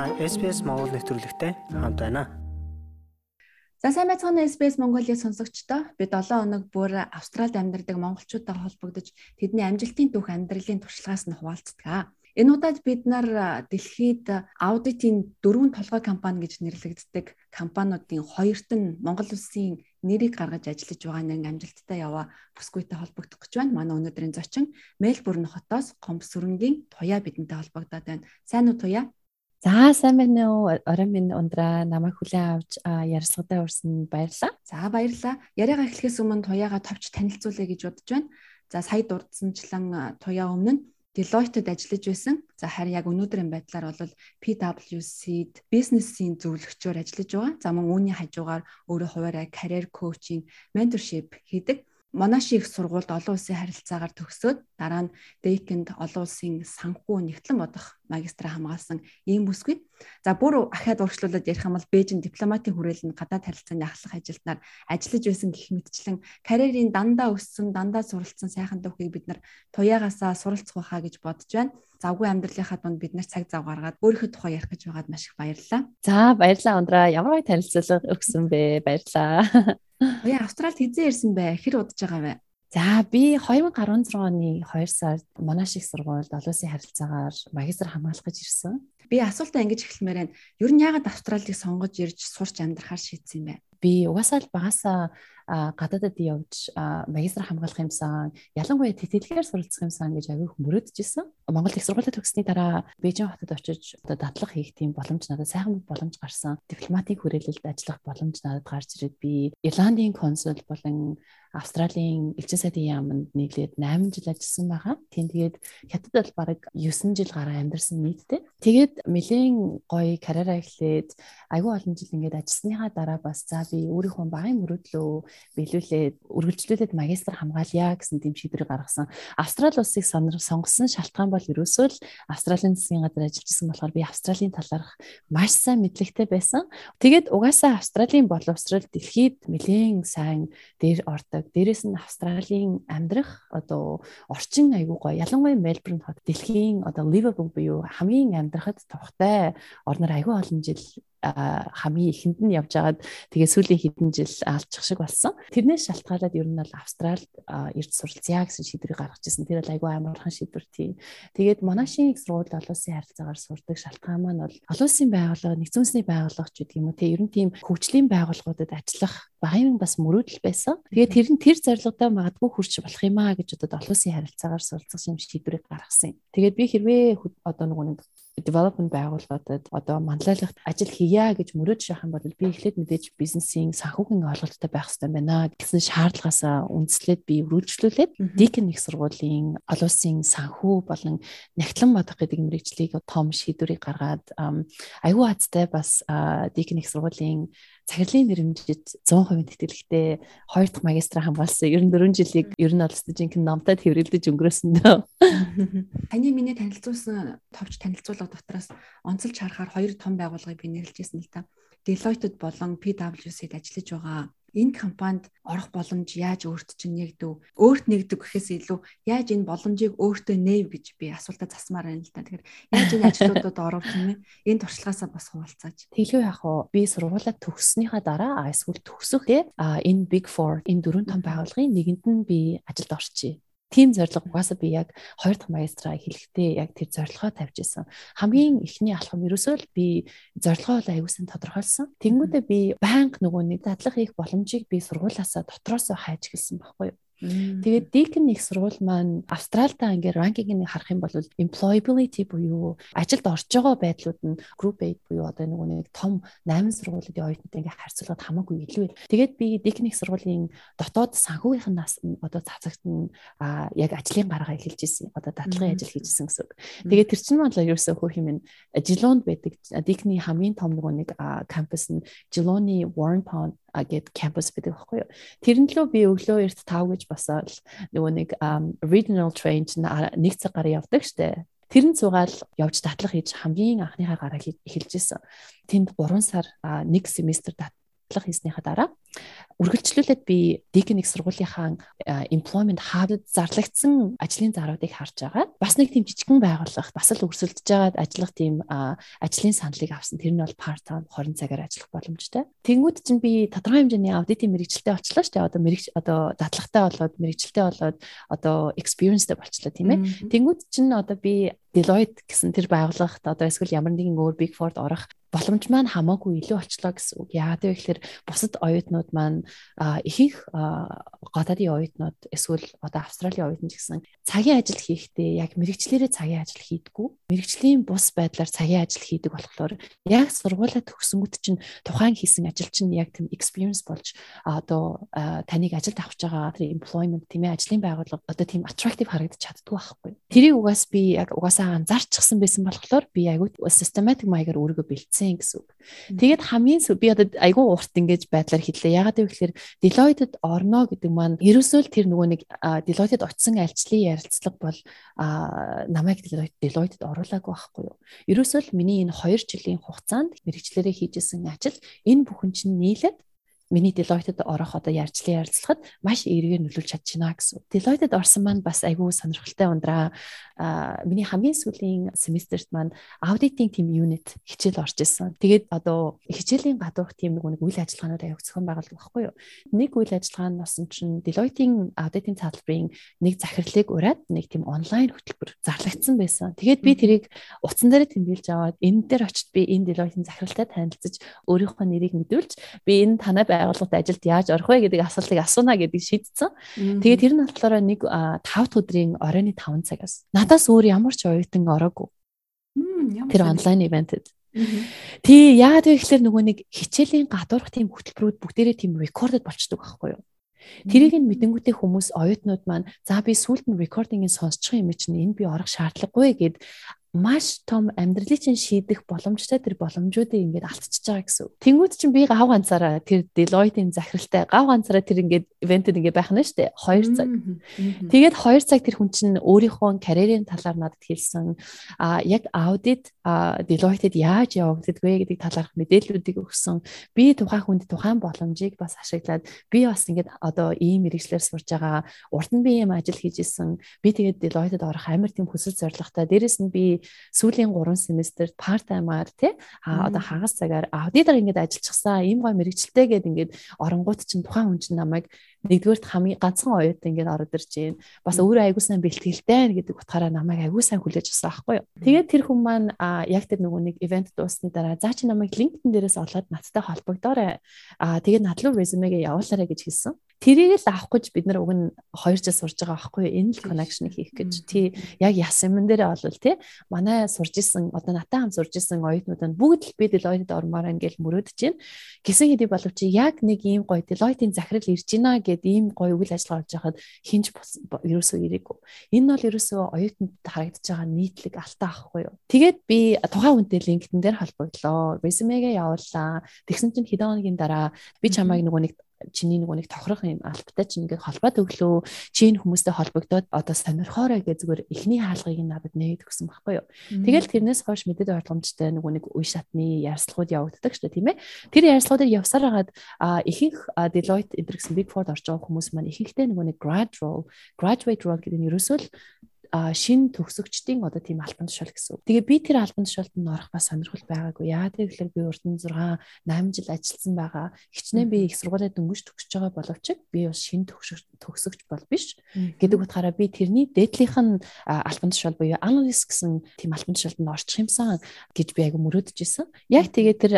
Та SBS Монгол нэвтрүүлэгтэй хамт байна. За сайн байцгаана SBS Монголын сонсогчдоо бид 7 хоног бүр Австралид амьдардаг монголчуудаа холбогдож тэдний амжилтын түүх амьдралын туршлагаас нь хуваалцдаг. Энэ удаад бид нар дэлхийд аудитын дөрвөн толгой компани гэж нэрлэгддэг компаниудын хоёрт нь Монгол улсын нэрийг гаргаж ажиллаж байгаа нэг амжилттай яваа бүсгүйтэй холбогдох гэж байна. Манай өнөөдрийн зочин Мельбурн хотоос Гомб сүрэнгийн Туяа бидэнтэй холбогдоод байна. Сайн уу Туяа? За сайн байна уу? Орой минь ундраа намайг хүлээн авч ярилцлагадаа урьсан баярлаа. За баярлаа. Яриагаа эхлэхээс өмнө туяагаа товч танилцуулъя гэж бодож байна. За сая дурдсанчлан туяа өмнө Deloitte-д ажиллаж байсан. За харин яг өнөөдрийн байдлаар бол PwC-д бизнесийн зөвлөгчөөр ажиллаж байгаа. За мөн үүний хажуугаар өөрөө хуваараа career coaching, mentorship хийдэг. Монаши их сургуульд олон улсын харилцаагаар төгсөөд дараа нь Дэйкэнд олон улсын санхүү нэгтлэн бодох магистраа хамгаалсан ийм бүсгүй. За бүр ахаад урагшлуулад ярих юм бол Бээжин дипломатын хүрээлэнд гадаад харилцааны ахлах ажилтнаар ажиллаж байсан гэх мэтчлэн карьерийн дандаа өссөн, дандаа суралцсан сайхан төвхийг бид нар туяагаасаа суралцах байхаа гэж бодож байна. Завгүй амьдралынхаа дунд бид нар цаг зав гаргаад өөрийнхөө тухай ярих гэж байгаад маш их баярлалаа. За баярлалаа ундраа. Ямар танилцуулга өгсөн бэ? Баярлалаа. Уяа Австралид хизээ ирсэн бэ? Хэр удаж байгаа вэ? За би 2016 оны 2 сард Монаш их сургуульд олон улсын харилцаагаар магистр хамгаалах гэж ирсэн. Би асуултаа ингэж эхлэмээр байна. Ер нь яагаад Австралийг сонгож ирж сурч амьдрахаар шийдсэн юм бэ? Би угаасаа л багасаа гадаадад явж магистр хамгаалах юмсан ялангуяа тэтгэлгээр суралцах юмсан гэж аягүй мөрөдчихсэн. Монгол их сургуулийн төгссөний дараа Бээжин хотод очиж одоо дадлах хийх тийм боломж надад сайхан боломж гарсан. Дипломатын хүрээлэлд ажиллах боломж надад гарч ирээд би Ирландийн консул болон Австралийн элчин сайдын яамд нийлээд 8 жил ажилласан байгаа. Тийм тэгээд хятад бол бараг 9 жил гараа амьдарсан нийтдээ. Тэгээд нэлийн гоё карьераа эхлээд айгүй олон жил ингээд ажилласныхаа дараа бас за би өөрийнхөө багын мөрөөдлөө биелүүлээд үргэлжлүүлээд магистр хамгаалъя гэсэн тийм шийдвэр гаргасан. Австрали улсыг сонгосон шалтгаан бол ерөөсөө л Австралийн засгийн газар ажиллажсэн болохоор би Австралийн талаарх маш сайн мэдлэгтэй байсан. Тэгээд угаасаа Австралийн боловсрол дэлхийд нэлээд сайн дээр ордог. Дээрэс нь Австралийн амьдрах одоо орчин айгүй гоё. Ялангуяа Мельбурн хот дэлхийн одоо Ливерпул буюу хамгийн амьдрахад тухтай орноор айгүй олон жил хамгийн ихэнд нь явж агаад тэгээ сүүлийн хэдэн жил алчих шиг болсон. Тэрнээс шалтгаалаад ер нь бол Австралид ирж суралцъя гэсэн шийдвэрийг гаргаж ирсэн. Тэр бол айгүй амархан шийдвэр тий. Тэгээд Монашийн их сургууль олон улсын харилцаагаар сурдаг шалтгаан маань бол олон улсын байгууллага, нэгдсэн үндэсний байгууллага ч гэдэг юм уу тий. Ер нь тийм хөгжлийн байгууллагуудад ажиллах багын бас мөрөөдөл байсан. Тэгээд тэр нь тэр зорилгодоо магадгүй хүрч болох юм аа гэж одоо олон улсын харилцаагаар суралцах юм шийдвэрийг гаргасан юм. Тэгээд би хэрвээ одоо нөгөө нэг development байгууллагуудад одоо манлайлах ажил хийя гэж мөрөөд шахах юм бол би эхлээд мэдээж бизнесийн санхүүгийн олголттой байх хэрэгтэй байна гэсэн шаардлагаас үндэслээд би үргэлжлүүлээд Deakin их сургуулийн олон улсын санхүү болон нягтлан бодох гэдэг мэрэгжлийг том шийдвэрийг гаргаад аюу хацтай бас Deakin их сургуулийн цаглын нэрмжид 100% тэтгэлэгтэй хоёр дахь магистра хамгаалсан. Ер нь 4 жилийг ер нь бол жинхэнэ номтой тэрвэрлэж өнгөрөөсөн дөө. Таны миний танилцуулсан товч танилцуулга дотроос онцолж харахаар хоёр том байгууллагыг би нэрлэж ирсэн л та. Deloitte болон PwC-д ажиллаж байгаа энэ компанид орох боломж яаж өөрт чинь нэгдэв? Өөрт нэгдэв гэхээс илүү яаж энэ боломжийг өөртөө нээв гэж би асуултаа засмаар байна л да. Тэгэхээр яаж энэ ажлуудад оров тийм ээ? Энэ туршлагаасаа бас хуваалцаач. Тэглэв яг уу би сургуулаа төгссөнийхаа дараа эсвэл төгсөхээ энэ Big 4 энэ дөрвөн том байгууллагын нэгэнд нь би ажилд орчие тийм зорилго угаасаа би яг хоёр дахь магистраа хэлэхдээ яг тэр зорилгоо тавьж исэн. Хамгийн эхний алхам ерөөсөө л би зорилгоо бол аюулсан тодорхойлсон. Тэнгүүдээ би байнга нөгөө нэг дадлах хийх боломжийг би сургуулаасаа дотроосоо хайж гэлсэн байхгүй юу? Тэгээд Deakin их сургууль маань Австралидаа ингээ ранкингийг харах юм бол employability буюу ажилд орж байгаа байдлууд нь group aid буюу одоо нөгөө нэг том 8 сургуулиудын оюутнууд ингээ харьцуулахад хамаагүй илүү байл. Тэгээд би Deakin их сургуулийн дотоод санхүүгийнх нас одоо цацагт нь яг ажлын гаргаа эхэлж ирсэн. Одоо датлагын ажил хийжсэн гэсэн үг. Тэгээд тэр чинь маань л ерөөсөө хөөх юм Geelong байдаг. Deakin-ийн хамгийн том нөгөө нэг кампус нь Geelong-ийн Warren Pond гэд кампус байдаг байхгүй юу. Тэрнлөө би өглөө эрт 5 гэж басаад нөгөө нэг regional train нэг цаг гараа явдаг штэ. Тэрэн цугаал явж татлах хийж хамгийн анхныхаа гараа эхэлж исэн. Тэнд 3 сар нэг семестр татлах хийснийхаа дараа үргэлжлүүлээд би Deacon их сургуулийнхаа employment hub-д зарлагдсан ажлын заруудыг харж байгаа. Бас нэг тийм жижигхэн байгууллага бас л өрсөлдөж байгаад ажиллах тийм ажлын саналыг авсан. Тэр нь бол part time 20 цагаар ажиллах боломжтой. Тэнгүүд чинь би тодорхой хэмжээний аудитын мэрэгчлээ болчлоо шүү дээ. Одоо мэрэгч одоо дадлагтай болоод мэрэгчлээ болоод одоо experienceтэй болчлоо тийм ээ. Тэнгүүд чинь одоо би Deloitte гэсэн тэр байгууллагт одоо эсвэл ямар нэгэн өөр Big Four-д орох боломж маань хамаагүй илүү болчлоо гэсэн үг. Яагаад вэ гэхээр бусад оюутнууд маань ихэнх гадаадын оюутнууд эсвэл одоо Австралийн оюутнууд гэсэн цагийн ажил хийхдээ яг мэрэгчлэрээ цагийн ажил хийдэггүй. Мэрэгжлийн бус байдлаар цагийн ажил хийдэг болохоор яг сургуулаа төгсөнгөт чинь тухайн хийсэн ажил чинь яг тийм experience болж одоо таныг ажилд авч байгаа тэр employment тийм ээ ажлын байгууллага одоо тийм attractive харагдаж чаддгүй байхгүй. Тэрийг угаас би яг угаасаа анзаарчихсан байсан болохоор би айгүй systematic маягаар өөрийгөө бэлдсэн гэсэн үг. Тэгээд хамгийн би одоо айгүй урт ингэж байдлаар хэллээ. Ягаад гэвэл Deloitte-д орно гэдэг маань ерөөсөө л тэр нөгөө нэг Deloitte-д очисон альчлалын ярилцлага бол намайг Deloitte-д оруулаагүй байхгүй юу. Ерөөсөө л миний энэ 2 жилийн хугацаанд мэрэгчлэрээ хийжсэн ажил энэ бүхэн чинь нийлээд миний Deloitte-д орох одоо ярьцлын ярилцлагад маш эргээр нөлөөлж чадчихна гэсэн. Deloitte-д орсон маань бас айгүй сонирхолтой ундраа. А миний хамгийн сүүлийн семестрт маань аудитинг team unit хичээл орж исэн. Тэгээд одоо хичээлийн гадуурх team нэг үйл ажиллагаанууд аяг зохион байгуулдаг байхгүй юу? Нэг үйл ажиллагаа нь болсон чинь Deloitte-ийн аудитинг салбарын нэг захирлыг ураад нэг team онлайн хөтөлбөр зарлагдсан байсан. Тэгээд би тэрийг утсан дээр тэмдэглэж аваад энэ дээр очиж би энэ Deloitte-ийн захиралтай танилцж өөрийнхөө нэрийг мэдүүлж би энэ танай байгууллагад ажилд яаж орох вэ гэдэг асуултыг асууна гэдгийг шийдсэн. Тэгээд тэр нь болохоор нэг 5 дахь өдрийн оройн 5 цагаас надаас өөр ямар ч оюутан ороогүй. Тэр онлайн ивентэд. Тий яагаад вэ гэхээр нөгөө нэг хичээлийн гадуурх тийм хөтөлбөрүүд бүгдээрээ тийм рекордд болчдөг байхгүй юу? Тэрийг нь мэдэнгүүтээ хүмүүс оюутнууд маань за би сүүлд нь рекордингийг сонсчих юм чинь энэ би орох шаардлагагүй гэд маш том амьдралын чинь шийдэх боломжтой тэр боломжуудыг ингээд алдчихж байгаа гэсэн. Тэнгүүд чинь би гав ганцаараа тэр Deloitte-ийн захиралтай гав ганцаараа тэр ингээд ивентэд ингээд байх нь шүү дээ. 2 цаг. Тэгээд 2 цаг тэр хүн чинь өөрийнхөө карьерийн талаар надад хэлсэн. А яг аудит Deloitte-д яаж явагддаг вэ гэдэг талаарх мэдээллүүдийг өгсөн. Би тухайн хүнд тухайн боломжийг бас ашиглаад би бас ингээд одоо ийм мэрэгчлэр сурж байгаа. Урд нь би ийм ажил хийж исэн. Би тэгээд Deloitte-д орох амар тийм хүсэл зоригтой. Дээрэс нь би сүүлийн 3 семестрт part time-аар тий а одоо хагас цагаар аудитор ингээд ажиллачихсан ийм гой мэрэгчлээ гээд ингээд оронгууд чинь тухайн хүн чинь намайг нэгдүгээрт хамгийн ганцхан оюутан ингээд ороод ирж байна. Бас өөрөө аягүй сайн бэлтгэлтэй гэдэг утгаараа намайг аягүй сайн хүлээж авсан байхгүй юу. Тэгээд тэр хүн маань яг тэр нөгөө нэг ивент дуусны дараа заа чи намайг LinkedIn дээрээс олоод надтай холбогдоорой. Аа тэгээд над руу резюмегээ явуулаарай гэж хэлсэн. Тэрийг л авах гэж бид нар уг нь 2 жил сурж байгаа байхгүй юу? Энэ л connection хийх гэж. Тий яг яс юм дээрээ олвол тий манай сурж исэн одоо натаа хам сурж исэн оюутнууд нь бүгд л би Deloitte-д ормоор ингээл мөрөөдөж байна. Гисэн хэдий боловч яг нэг ийм гоё Deloitte-ийн захирал ирж байна гэд ийм гоё үйл ажиллагаа болж байхад хинж ерөөсөө ирээгүй. Энэ бол ерөөсөө оюутнууд харагдаж байгаа нийтлэг алтаа ахгүй юу? Тэгээд би тухайн хүнтэй LinkedIn дээр холбогдлоо. Resume-гээ явууллаа. Тэгсэн чинь хэдэн хоногийн дараа би чамайг нөгөө нэг чиний нөгөө нэг тохирох юм албатай чинь ингээд холбоо төглөө чи энэ хүмүүстэй холбогдоод одоо сонирхоорой гэж зүгээр эхний хаалгыг надад нээгээд өгсөн байхгүй юу. Тэгэл тэрнээс хойш мэдээд ойлгомжтой нөгөө нэг үе шатны ярилцлагууд явагддаг шүү дээ тийм ээ. Тэр ярилцлагуудыг явсаар хагаад ихэнх Deloitte энэ гэсэн Big Four орж байгаа хүмүүс маань ихэнхдээ нөгөө нэг grad role, graduate role гэдэг нь ерөөсөө л шин төгсөгчдийн одоо тийм албан тушаал гэсэн үг. Тэгээ би тэр албан тушаалд нь орох бас сонирхол байгаагүй. Яагаад гэвэл би урд нь 6 8 жил ажилласан байгаа. Хичнээн би их сургуулиуд дөнгөж төгсөж байгаа боловч би бас шин төгсөгч бол биш гэдэг утгаараа би тэрний дээдлийнх нь албан тушаал буюу analyst гэсэн тийм албан тушаалд нь орчих юмсан гэж би айгу мөрөөдөж исэн. Яг тэгээ тэр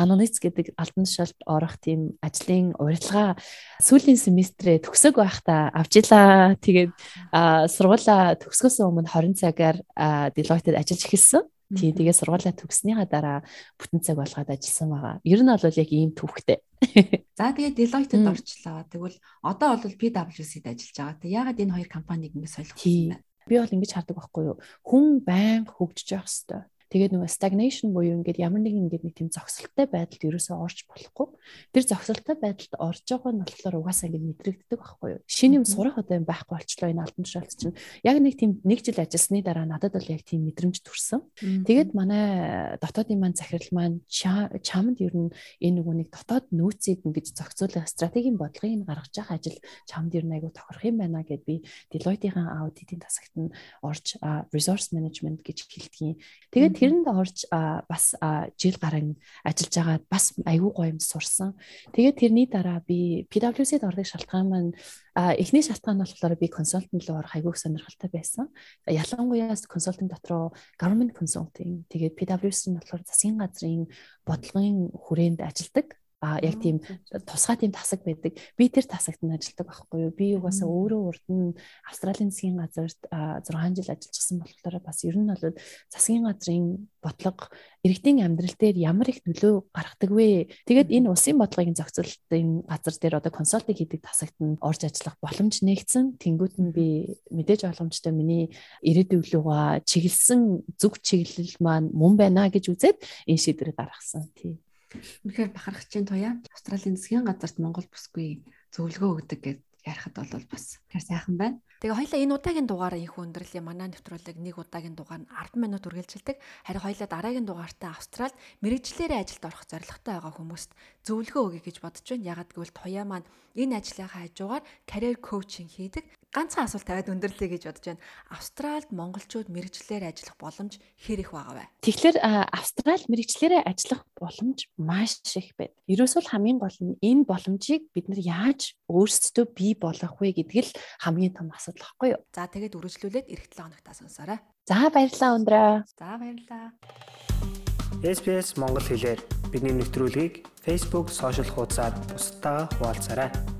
analyst гэдэг албан тушаалд орох тийм ажлын урилга сүүлийн семестрээ төгсөг байхдаа авчилаа. Тэгээд сургуулаа төгсгөөсөн өмнө 20 цагаар Deloitte-д ажиллаж эхэлсэн. Тийм тэгээ сургуулаа төгснөхийн дараа бүтэн цаг болгоод ажилласан байгаа. Ер нь бол яг ийм төвхтэй. За тэгээ Deloitte-д орчлоо. Тэгвэл одоо бол PwC-д ажиллаж байгаа. Тэг ягаад энэ хоёр компаниг ингэ солих вэ? Би бол ингэж хардаг байхгүй юу? Хүн байнга хөгжиж явах хэрэгтэй. Тэгээд нөгөө stagnation буюу ингээд ямар нэгэн ингээд нэг тийм зогсолттой байдалд ерөөсөө орж болохгүй. Тэр зогсолттой байдалд орж байгаа нь болохоор угаасаа ингээд мэдрэгддэг байхгүй юу? Шинэ юм сурах одоо юм байхгүй болчлоо энэ албан тушаалт чинь. Яг нэг тийм нэг жил ажилласны дараа надад бол яг тийм мэдрэмж төрсөн. Тэгээд манай дотоодын маань захирал маань чамд ер нь энэ нөгөө нэг дотоод нөөцийг ингэж зохицуулах стратегийн бодлогыг гаргаж байгаа ажил чамд ер нь айгүй тохирох юм байна гэд би Deloitte-ийн аудитын тасагт нь орж resource management гэж хэлдэг. Тэгээд тэрэнд орж бас жил гарan ажиллаж байгаад бас айгүй гоё юм сурсан. Тэгээд тэрний дараа би PwC-д орох шалтгаан маань эхний шалтгаан нь болохоор би консалтинг руу орох айгүй сонирхолтой байсан. Ялангуяа консалтинг дотроо government consulting тэгээд PwC нь болохоор засгийн газрын бодлогын хүрээнд ажилладаг а яг тийм тусгай тийм тасаг байдаг. Би тэр тасагт нь ажилладаг байхгүй юу? Би угаасаа өөрөө урд нь Австралийн засгийн газарт 6 жил ажиллажсэн болохоор бас ер нь бол засгийн газрын бодлого иргэдийн амьдрал дээр ямар их нөлөө гаргадаг вэ? Тэгээд энэ улсын бодлогын зохицуулалтын газар дээр одоо консалтинг хийдэг тасагт нь орж ажиллах боломж нэгдсэн. Тэнгүүд нь би мэдээж боломжтой миний ирээдүйн лугаа чиглэсэн зөв чиглэл маань мөн байна гэж үзээд энэ шийдвэрийг гаргасан. Тий. Үнэхээр бахархаж туяа Австралийн засгийн газарт Монгол бүсгүй зөвлөгөө өгдөг гэж ярихад бол бас тэр сайхан байна. Тэгээ хоёлаа энэ удаагийн дугаараа их өндөрлөе. Манай нэвтрүүлэг нэг удаагийн дугаар нь 10 минут үргэлжилдэг. Харин хоёлаа дараагийн дугаартаа Австралид мэрэгчлэрээ ажилд орох зорилготой байгаа хүмүүст зөвлөгөө өгье гэж бодож байна. Ягаад гэвэл туяа маань энэ ажлынхаа хажуугаар career coaching хийдэг ганцхан асуулт тавиад өндөрлөе гэж бодож байна. Австралид монголчууд мэрэгчлэр ажиллах боломж хэр их байгаа вэ? Тэгэхээр Австрал мэрэгчлэрээ ажиллах боломж маш их байна. Ерөөсөө хамгийн гол нь энэ боломжийг бид нар яаж өөрсдөө бий болгох вэ гэдэг л хамгийн том асуудал баггүй юу? За тэгээд үргэлжлүүлээд эх 7 хоногтаа сонсоорой. За баярлалаа өндрөө. За баярлалаа. SPS Монгол хэлээр бидний нэвтрүүлгийг Facebook сошиал хуудасаар бусдаа хуваалцаарай.